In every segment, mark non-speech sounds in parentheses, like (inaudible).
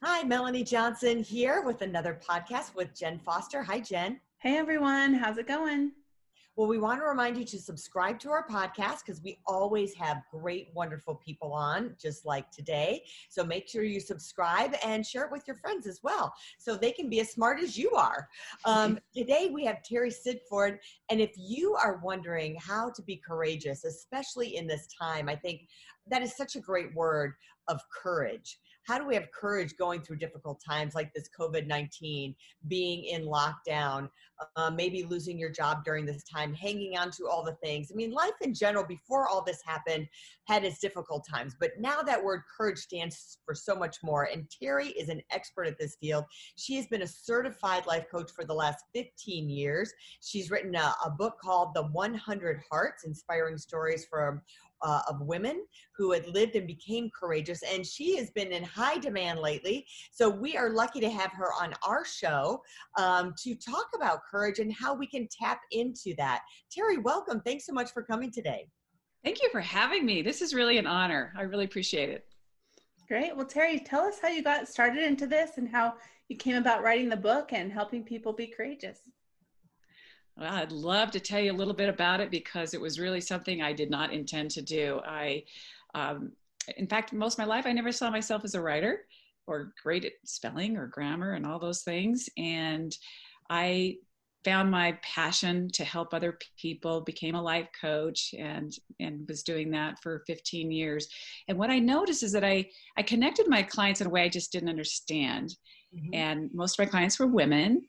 Hi, Melanie Johnson here with another podcast with Jen Foster. Hi, Jen. Hey, everyone. How's it going? Well, we want to remind you to subscribe to our podcast because we always have great, wonderful people on, just like today. So make sure you subscribe and share it with your friends as well so they can be as smart as you are. Um, (laughs) today, we have Terry Sidford. And if you are wondering how to be courageous, especially in this time, I think that is such a great word of courage how do we have courage going through difficult times like this COVID 19, being in lockdown, uh, maybe losing your job during this time, hanging on to all the things? I mean, life in general, before all this happened, had its difficult times. But now that word courage stands for so much more. And Terry is an expert at this field. She has been a certified life coach for the last 15 years. She's written a, a book called The 100 Hearts Inspiring Stories from uh, of women who had lived and became courageous. And she has been in high demand lately. So we are lucky to have her on our show um, to talk about courage and how we can tap into that. Terry, welcome. Thanks so much for coming today. Thank you for having me. This is really an honor. I really appreciate it. Great. Well, Terry, tell us how you got started into this and how you came about writing the book and helping people be courageous. Well, I'd love to tell you a little bit about it because it was really something I did not intend to do. I, um, in fact, most of my life, I never saw myself as a writer or great at spelling or grammar and all those things. And I found my passion to help other people became a life coach and and was doing that for 15 years and what i noticed is that i i connected my clients in a way i just didn't understand mm-hmm. and most of my clients were women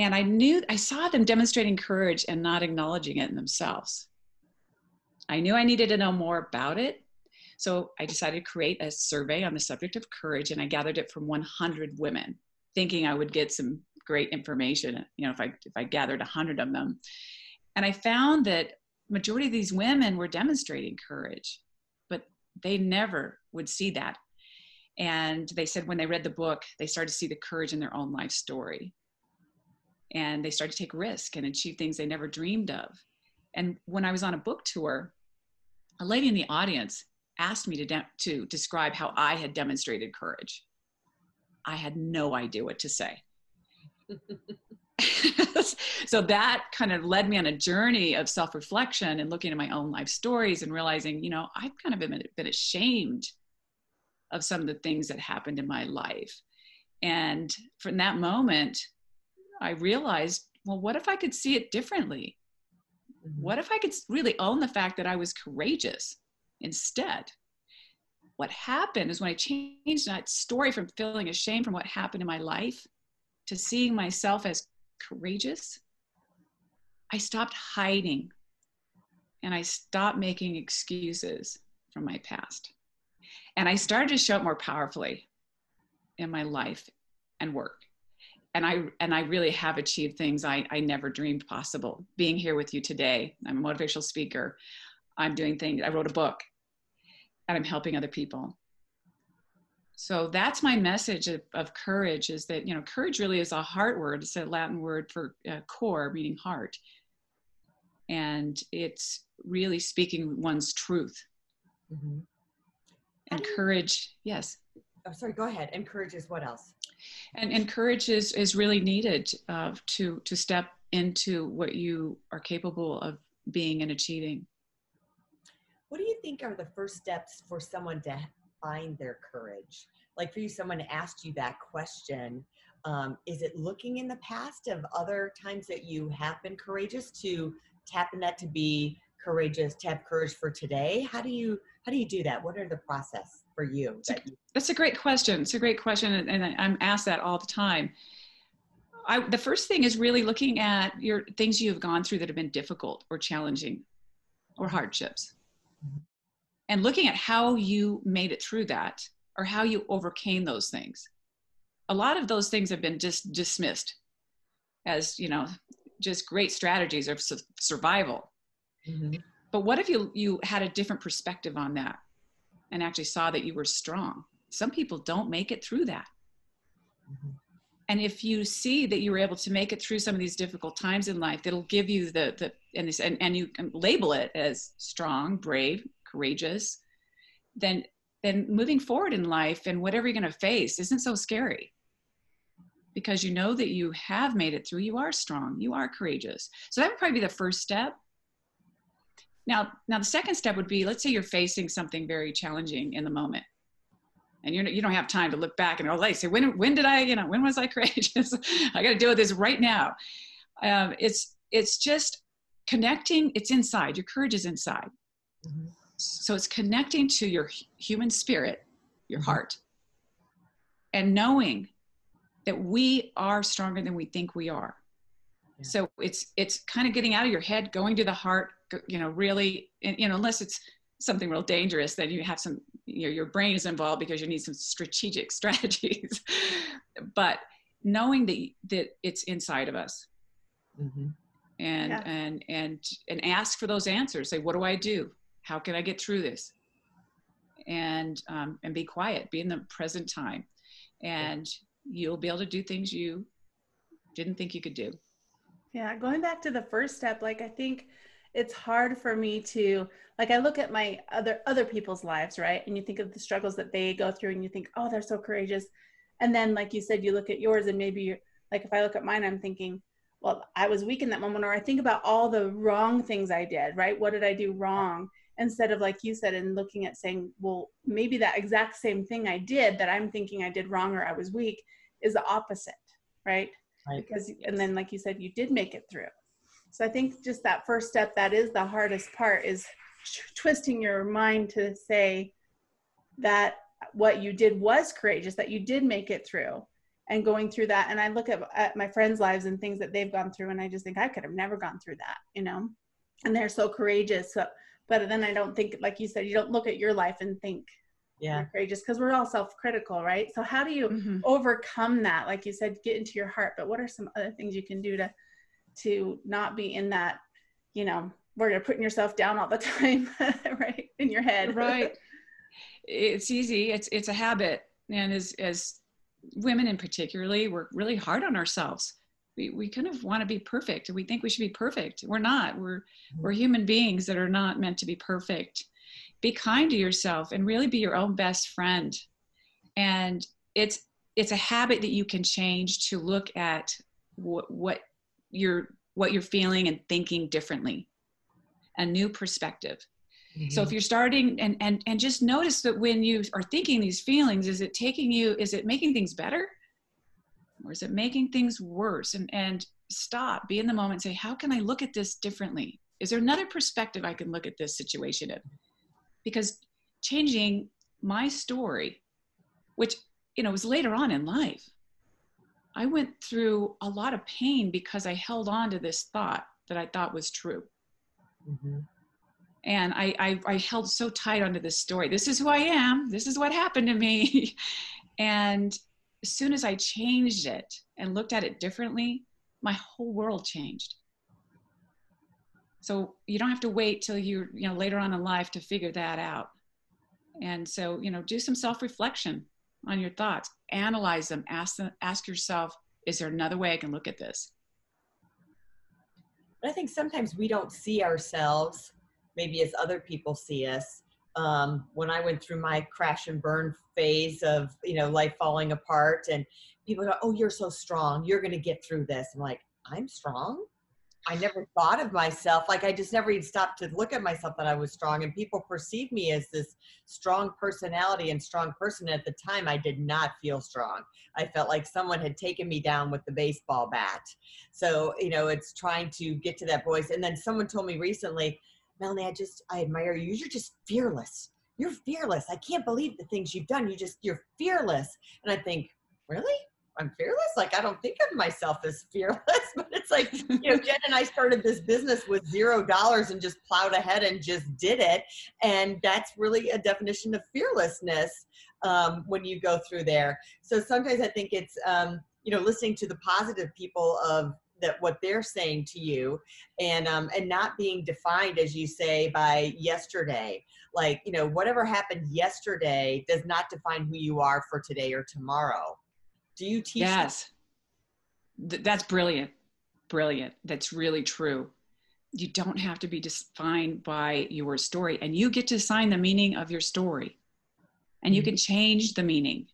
and I knew, I saw them demonstrating courage and not acknowledging it in themselves. I knew I needed to know more about it. So I decided to create a survey on the subject of courage and I gathered it from 100 women, thinking I would get some great information, you know, if I, if I gathered 100 of them. And I found that majority of these women were demonstrating courage, but they never would see that. And they said when they read the book, they started to see the courage in their own life story and they started to take risk and achieve things they never dreamed of. And when I was on a book tour, a lady in the audience asked me to, de- to describe how I had demonstrated courage. I had no idea what to say. (laughs) so that kind of led me on a journey of self reflection and looking at my own life stories and realizing, you know, I've kind of been, been ashamed of some of the things that happened in my life. And from that moment, I realized, well, what if I could see it differently? Mm-hmm. What if I could really own the fact that I was courageous instead? What happened is when I changed that story from feeling ashamed from what happened in my life to seeing myself as courageous, I stopped hiding and I stopped making excuses from my past. And I started to show up more powerfully in my life and work and I and I really have achieved things I, I never dreamed possible. Being here with you today, I'm a motivational speaker. I'm doing things. I wrote a book, and I'm helping other people. So that's my message of, of courage: is that you know courage really is a heart word. It's a Latin word for uh, core, meaning heart, and it's really speaking one's truth. Mm-hmm. And courage, yes. Oh, sorry. Go ahead. And courage is what else? And, and courage is, is really needed uh, to, to step into what you are capable of being and achieving. What do you think are the first steps for someone to find their courage? Like for you, someone asked you that question. Um, is it looking in the past of other times that you have been courageous to tap in that to be courageous, to have courage for today? How do you how do you do that? What are the process? for you? That you- That's a great question. It's a great question, and I'm asked that all the time. I, the first thing is really looking at your things you have gone through that have been difficult or challenging or hardships mm-hmm. and looking at how you made it through that or how you overcame those things a lot of those things have been just dismissed as you know just great strategies of su- survival mm-hmm. but what if you you had a different perspective on that and actually saw that you were strong? Some people don't make it through that. Mm-hmm. and if you see that you were able to make it through some of these difficult times in life that'll give you the the and this and, and you can label it as strong brave courageous then then moving forward in life and whatever you're going to face isn't so scary. Because you know that you have made it through. You are strong. You are courageous. So that would probably be the first step now now the second step would be let's say you're facing something very challenging in the moment and you're, you don't have time to look back and oh like say when when did i you know when was i (laughs) courageous i got to deal with this right now um, it's it's just connecting it's inside your courage is inside mm-hmm. so it's connecting to your human spirit your mm-hmm. heart and knowing that we are stronger than we think we are yeah. so it's it's kind of getting out of your head going to the heart you know really you know unless it's something real dangerous then you have some you know, your brain is involved because you need some strategic (laughs) strategies. But knowing that that it's inside of us. Mm-hmm. and yeah. and and and ask for those answers. Say what do i do? How can i get through this? And um, and be quiet. Be in the present time. And you'll be able to do things you didn't think you could do. Yeah, going back to the first step, like I think it's hard for me to like I look at my other other people's lives, right? And you think of the struggles that they go through and you think, "Oh, they're so courageous." And then like you said, you look at yours and maybe you're like if I look at mine, I'm thinking, "Well, I was weak in that moment," or I think about all the wrong things I did, right? What did I do wrong? instead of like you said and looking at saying well maybe that exact same thing i did that i'm thinking i did wrong or i was weak is the opposite right, right. because yes. and then like you said you did make it through so i think just that first step that is the hardest part is twisting your mind to say that what you did was courageous that you did make it through and going through that. And i look at, at my friends lives and things that they've gone through and i just think i could have never gone through that you know? And they're so courageous so but then i don't think like you said you don't look at your life and think yeah. courageous because we're all self-critical right? So how do you mm-hmm. overcome that? Like you said get into your heart but what are some other things you can do to to not be in that you know where you're putting yourself down all the time (laughs) right in your head. Right. (laughs) It's easy. It's it's a habit. And as as women in particularly we're really hard on ourselves. We, we kind of want to be perfect. We think we should be perfect. We're not. We're mm-hmm. we're human beings that are not meant to be perfect. Be kind to yourself and really be your own best friend. And it's it's a habit that you can change to look at what, what you're what you're feeling and thinking differently. A new perspective. Mm-hmm. so if you're starting and and and just notice that when you are thinking these feelings is it taking you is it making things better? Or is it making things worse? And and stop be in the moment say how can i look at this differently? Is there another perspective i can look at this situation in? Because changing my story which you know was later on in life i went through a lot of pain because i held on to this thought that i thought was true mm-hmm. and I, I i held so tight onto this story this is who i am this is what happened to me (laughs) and as soon as I changed it and looked at it differently, my whole world changed. So you don't have to wait till you you know later on in life to figure that out. And so you know, do some self-reflection on your thoughts, analyze them, ask them, ask yourself, is there another way I can look at this? I think sometimes we don't see ourselves maybe as other people see us um, when I went through my crash and burn phase of you know life falling apart, and people go, "Oh, you're so strong. You're going to get through this." I'm like, "I'm strong." I never thought of myself like I just never even stopped to look at myself that I was strong, and people perceive me as this strong personality and strong person. At the time, I did not feel strong. I felt like someone had taken me down with the baseball bat. So you know, it's trying to get to that voice. And then someone told me recently Melanie, I just, I admire you. You're just fearless. You're fearless. I can't believe the things you've done. You just, you're fearless. And I think, really? I'm fearless? Like, I don't think of myself as fearless, (laughs) but it's like, you know, Jen and I started this business with zero dollars and just plowed ahead and just did it. And that's really a definition of fearlessness. um, when you go through there. So sometimes I think it's um, you know listening to the positive people of that what they're saying to you and um, and not being defined as you say by yesterday like you know whatever happened yesterday does not define who you are for today or tomorrow do you teach yes Th- that's brilliant brilliant that's really true you don't have to be defined by your story and you get to assign the meaning of your story and you mm-hmm. can change the meaning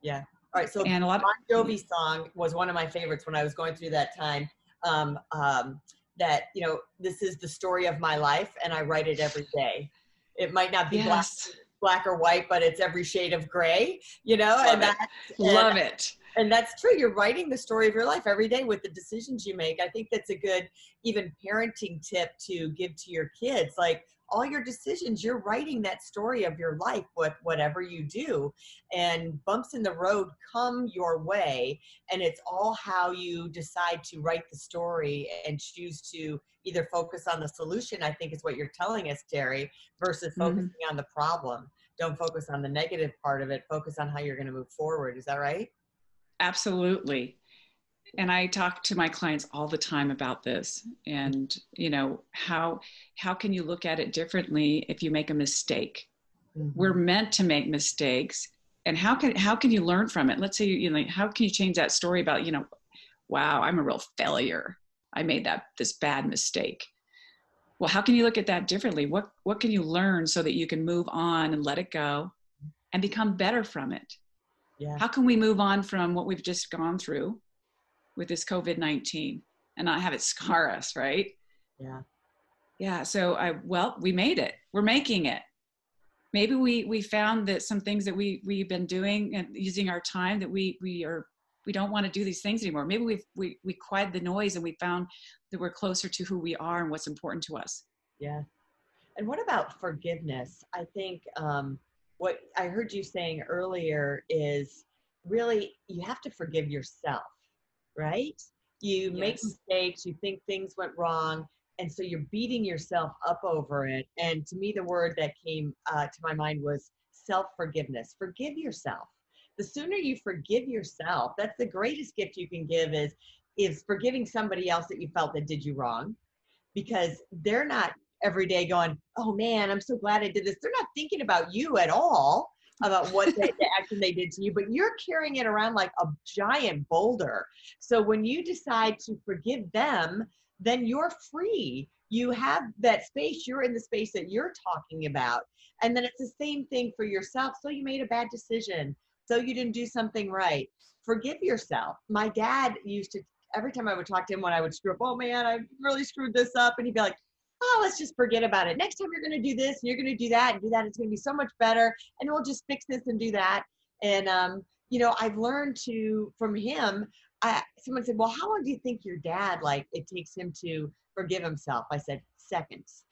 yeah all right, so and a lot Bon Jovi song was one of my favorites when I was going through that time. Um, um, that you know, this is the story of my life, and I write it every day. It might not be yes. black, black or white, but it's every shade of gray. You know, Love and it. Love it. And that's true. You're writing the story of your life every day with the decisions you make. I think that's a good, even parenting tip to give to your kids. Like, all your decisions you're writing that story of your life with whatever you do and bumps in the road come your way and it's all how you decide to write the story and choose to either focus on the solution i think is what you're telling us terry versus mm-hmm. focusing mm-hmm. on the problem don't focus on the negative part of it focus on how you're going to move forward is that right absolutely and i talk to my clients all the time about this and you know how how can you look at it differently if you make a mistake? Mm-hmm. we're meant to make mistakes and how can how can you learn from it? Let's say you know how can you change that story about you know wow i'm a real failure. I made that this bad mistake. Well how can you look at that differently? What what can you learn so that you can move on and let it go and become better from it? Yeah. how can we move on from what we've just gone through with this COVID 19 and not have it scar us, right? Yeah. Yeah. So I, well, we made it. We're making it. Maybe we, we found that some things that we, we've been doing and using our time that we, we are, we don't want to do these things anymore. Maybe we've, we, we quieted the noise and we found that we're closer to who we are and what's important to us. Yeah. And what about forgiveness? I think um, what I heard you saying earlier is really you have to forgive yourself right? You yes. make mistakes, you think things went wrong, and so you're beating yourself up over it. And to me, the word that came uh, to my mind was self forgiveness. Forgive yourself. The sooner you forgive yourself, that's the greatest gift you can give is is forgiving somebody else that you felt that did you wrong because they're not every day going, oh man, I'm so glad I did this. They're not thinking about you at all about what (laughs) they, the action they did to you, but you're carrying it around like a giant boulder. So when you decide to forgive them, then you're free. You have that space. You're in the space that you're talking about. And then it's the same thing for yourself. So you made a bad decision. So you didn't do something right. Forgive yourself. My dad used to, every time I would talk to him when I would screw up, oh man, I really screwed this up. And he'd be like, oh, let's just forget about it. Next time you're going to do this and you're going to do that and do that. It's going to be so much better. And we'll just fix this and do that. And, um, you know, I've learned to, from him, I, someone said, well, how long do you think your dad, like, it takes him to forgive himself? I said, seconds.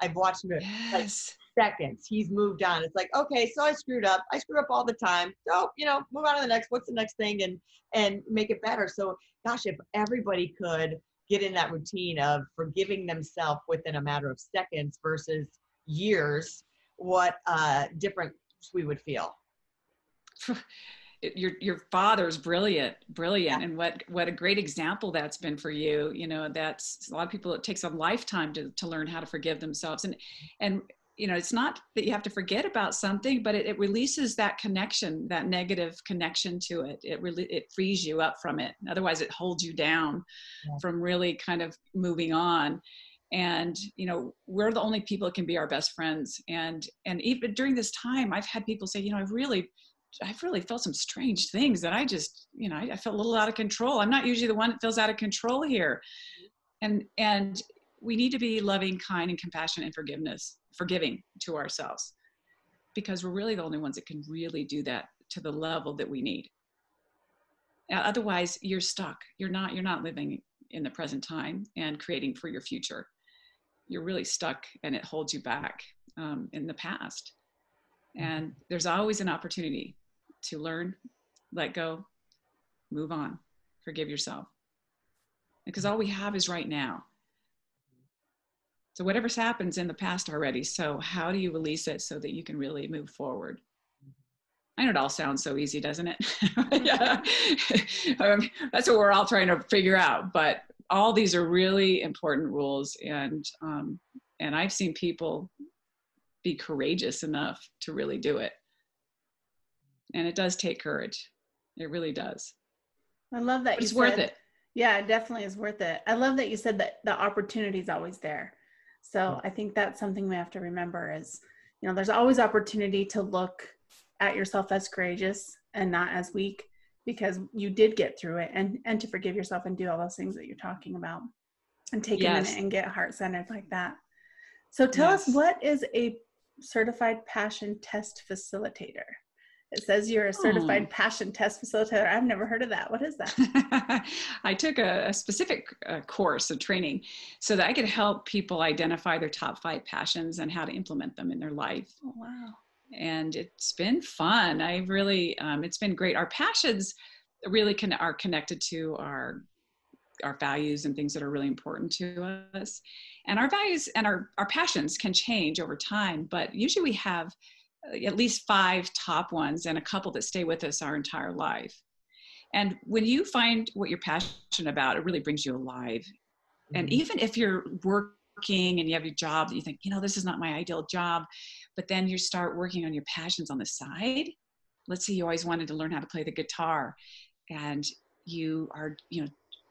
I've watched him yes. like seconds. He's moved on. It's like, okay, so I screwed up. I screw up all the time. So, you know, move on to the next. What's the next thing? And, and make it better. So, gosh, if everybody could get in that routine of forgiving themselves within a matter of seconds versus years, what uh, difference we would feel. your your father's brilliant brilliant yeah. and what what a great example that's been for you you know that's a lot of people it takes a lifetime to to learn how to forgive themselves and and you know it's not that you have to forget about something but it, it releases that connection that negative connection to it it really it frees you up from it otherwise it holds you down yeah. from really kind of moving on and you know we're the only people that can be our best friends and and even during this time i've had people say you know i've really I've really felt some strange things that I just, you know, I, I felt a little out of control. I'm not usually the one that feels out of control here. And and we need to be loving, kind, and compassionate and forgiveness, forgiving to ourselves, because we're really the only ones that can really do that to the level that we need. Otherwise, you're stuck. You're not. You're not living in the present time and creating for your future. You're really stuck, and it holds you back um, in the past. And there's always an opportunity to learn, let go, move on, forgive yourself. Because all we have is right now so whatever's happened in the past already. So how do you release it so that you can really move forward? I know it all sounds so easy, doesn't it? (laughs) um, that's what we're all trying to figure out. But all these are really important rules, and um, and I've seen people be courageous enough to really do it. And it does take courage. It really does. I love that. But it's worth it. Yeah, it definitely is worth it. I love that you said that the opportunity is always there. So I think that's something we have to remember is, you know, there's always opportunity to look at yourself as courageous and not as weak because you did get through it and and to forgive yourself and do all those things that you're talking about and take yes. a minute and get heart centered like that. So tell yes. us what is a certified passion test facilitator? It says you're a certified oh. passion test facilitator. I've never heard of that. What is that? (laughs) I took a, a specific uh, course of training so that I could help people identify their top five passions and how to implement them in their life. Oh, wow. And it's been fun. I really, um, it's been great. Our passions really can, are connected to our our values and things that are really important to us and our values and our, our passions can change over time but usually we have at least five top ones and a couple that stay with us our entire life. And when you find what you're passionate about, it really brings you alive. Mm-hmm. And even if you're working and you have your job that you think, you know, this is not my ideal job, but then you start working on your passions on the side. Let's say you always wanted to learn how to play the guitar and you are, you know,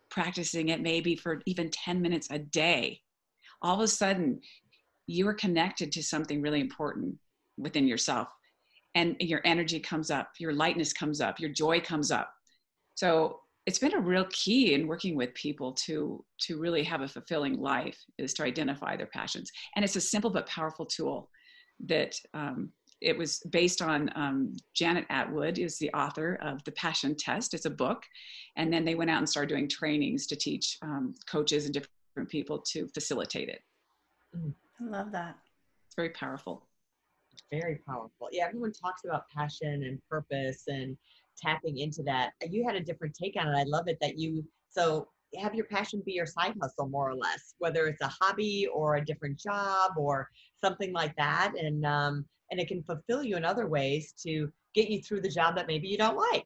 practicing it maybe for even 10 minutes a day. All of a sudden, you are connected to something really important within yourself. And your energy comes up your lightness comes up your joy comes up. So it's been a real key in working with people to to really have a fulfilling life is to identify their passions. And it's a simple but powerful tool that um, it was based on um, Janet Attwood is the author of the passion test. It's a book. And then they went out and started doing trainings to teach um, coaches and different people to facilitate it. I love that. It's very powerful very powerful. Yeah, everyone talks about passion and purpose and tapping into that. You had a different take on it. I love it that you so have your passion be your side hustle more or less, whether it's a hobby or a different job or something like that, and um, and it can fulfill you in other ways to get you through the job that maybe you don't like.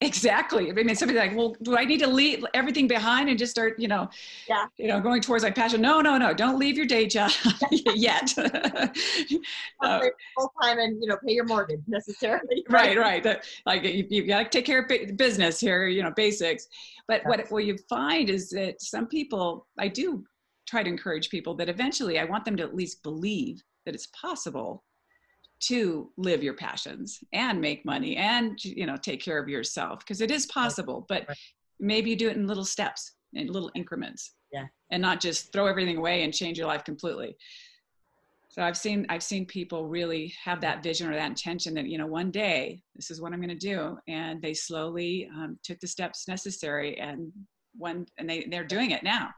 Exactly. I mean, somebody's like, well, do I need to leave everything behind and just start, you know, yeah, you know, going towards my passion? No, no, no. Don't leave your day job (laughs) (laughs) yet. (laughs) uh, Full time and you know, pay your mortgage necessarily. Right, right. right. like you, you got to take care of business here. You know, basics. But what what you find is that some people, I do try to encourage people that eventually I want them to at least believe that it's possible to live your passions and make money and you know take care of yourself because it is possible but maybe you do it in little steps in little increments. Yeah. And not just throw everything away and change your life completely. So i've seen i've seen people really have that vision or that intention that you know one day this is what i'm going to do and they slowly um, took the steps necessary and one and they they're doing it now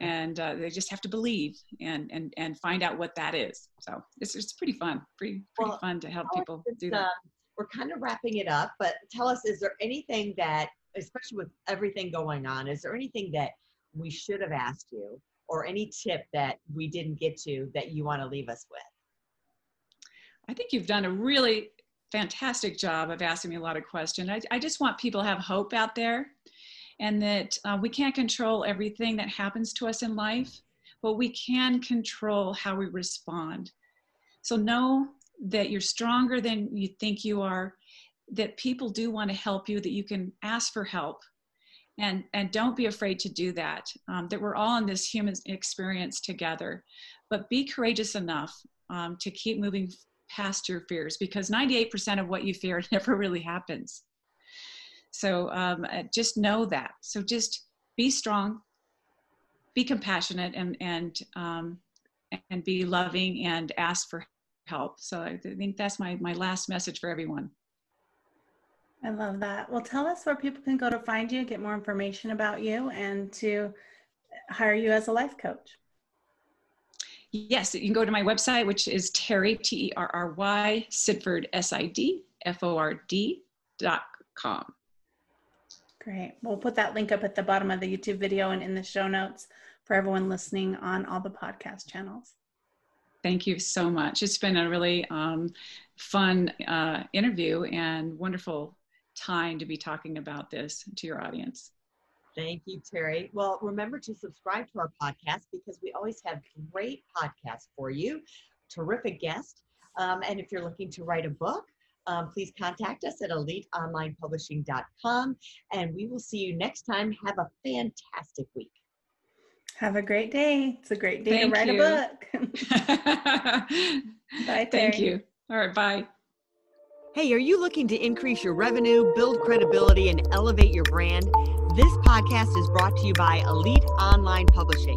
and uh, they just have to believe and and and find out what that is. So it's, it's pretty fun pretty pretty well, fun to help people do that. uh, we're kind of wrapping it up but tell us is there anything that especially with everything going on is there anything that we should have asked you or any tip that we didn't get to that you want to leave us with? I think you've done a really fantastic job of asking me a lot of questions. I, I just want people to have hope out there and that uh, we can't control everything that happens to us in life, but we can control how we respond. So know that you're stronger than you think you are, that people do want to help you, that you can ask for help. And, and don't be afraid to do that, um, that we're all in this human experience together. But be courageous enough um, to keep moving past your fears because 98% of what you fear (laughs) never really happens. So um, uh, just know that. So just be strong, be compassionate, and and um, and be loving and ask for help. So I think that's my my last message for everyone. I love that. Well, tell us where people can go to find you, get more information about you, and to hire you as a life coach. Yes, you can go to my website, which is Terry, T E R R Y, Sidford, S I D F O R D dot com. Great. We'll put that link up at the bottom of the YouTube video and in the show notes for everyone listening on all the podcast channels. Thank you so much. It's been a really um, fun uh, interview and wonderful time to be talking about this to your audience. Thank you, Terry. Well, remember to subscribe to our podcast because we always have great podcasts for you, terrific guests. Um, and if you're looking to write a book, um, please contact us at eliteonlinepublishing.com. And we will see you next time. Have a fantastic week. Have a great day. It's a great day Thank to write you. a book. (laughs) Bye, Terry. Thank you. All right, bye. Hey, are you looking to increase your revenue, build credibility, and elevate your brand? This podcast is brought to you by Elite Online Publishing,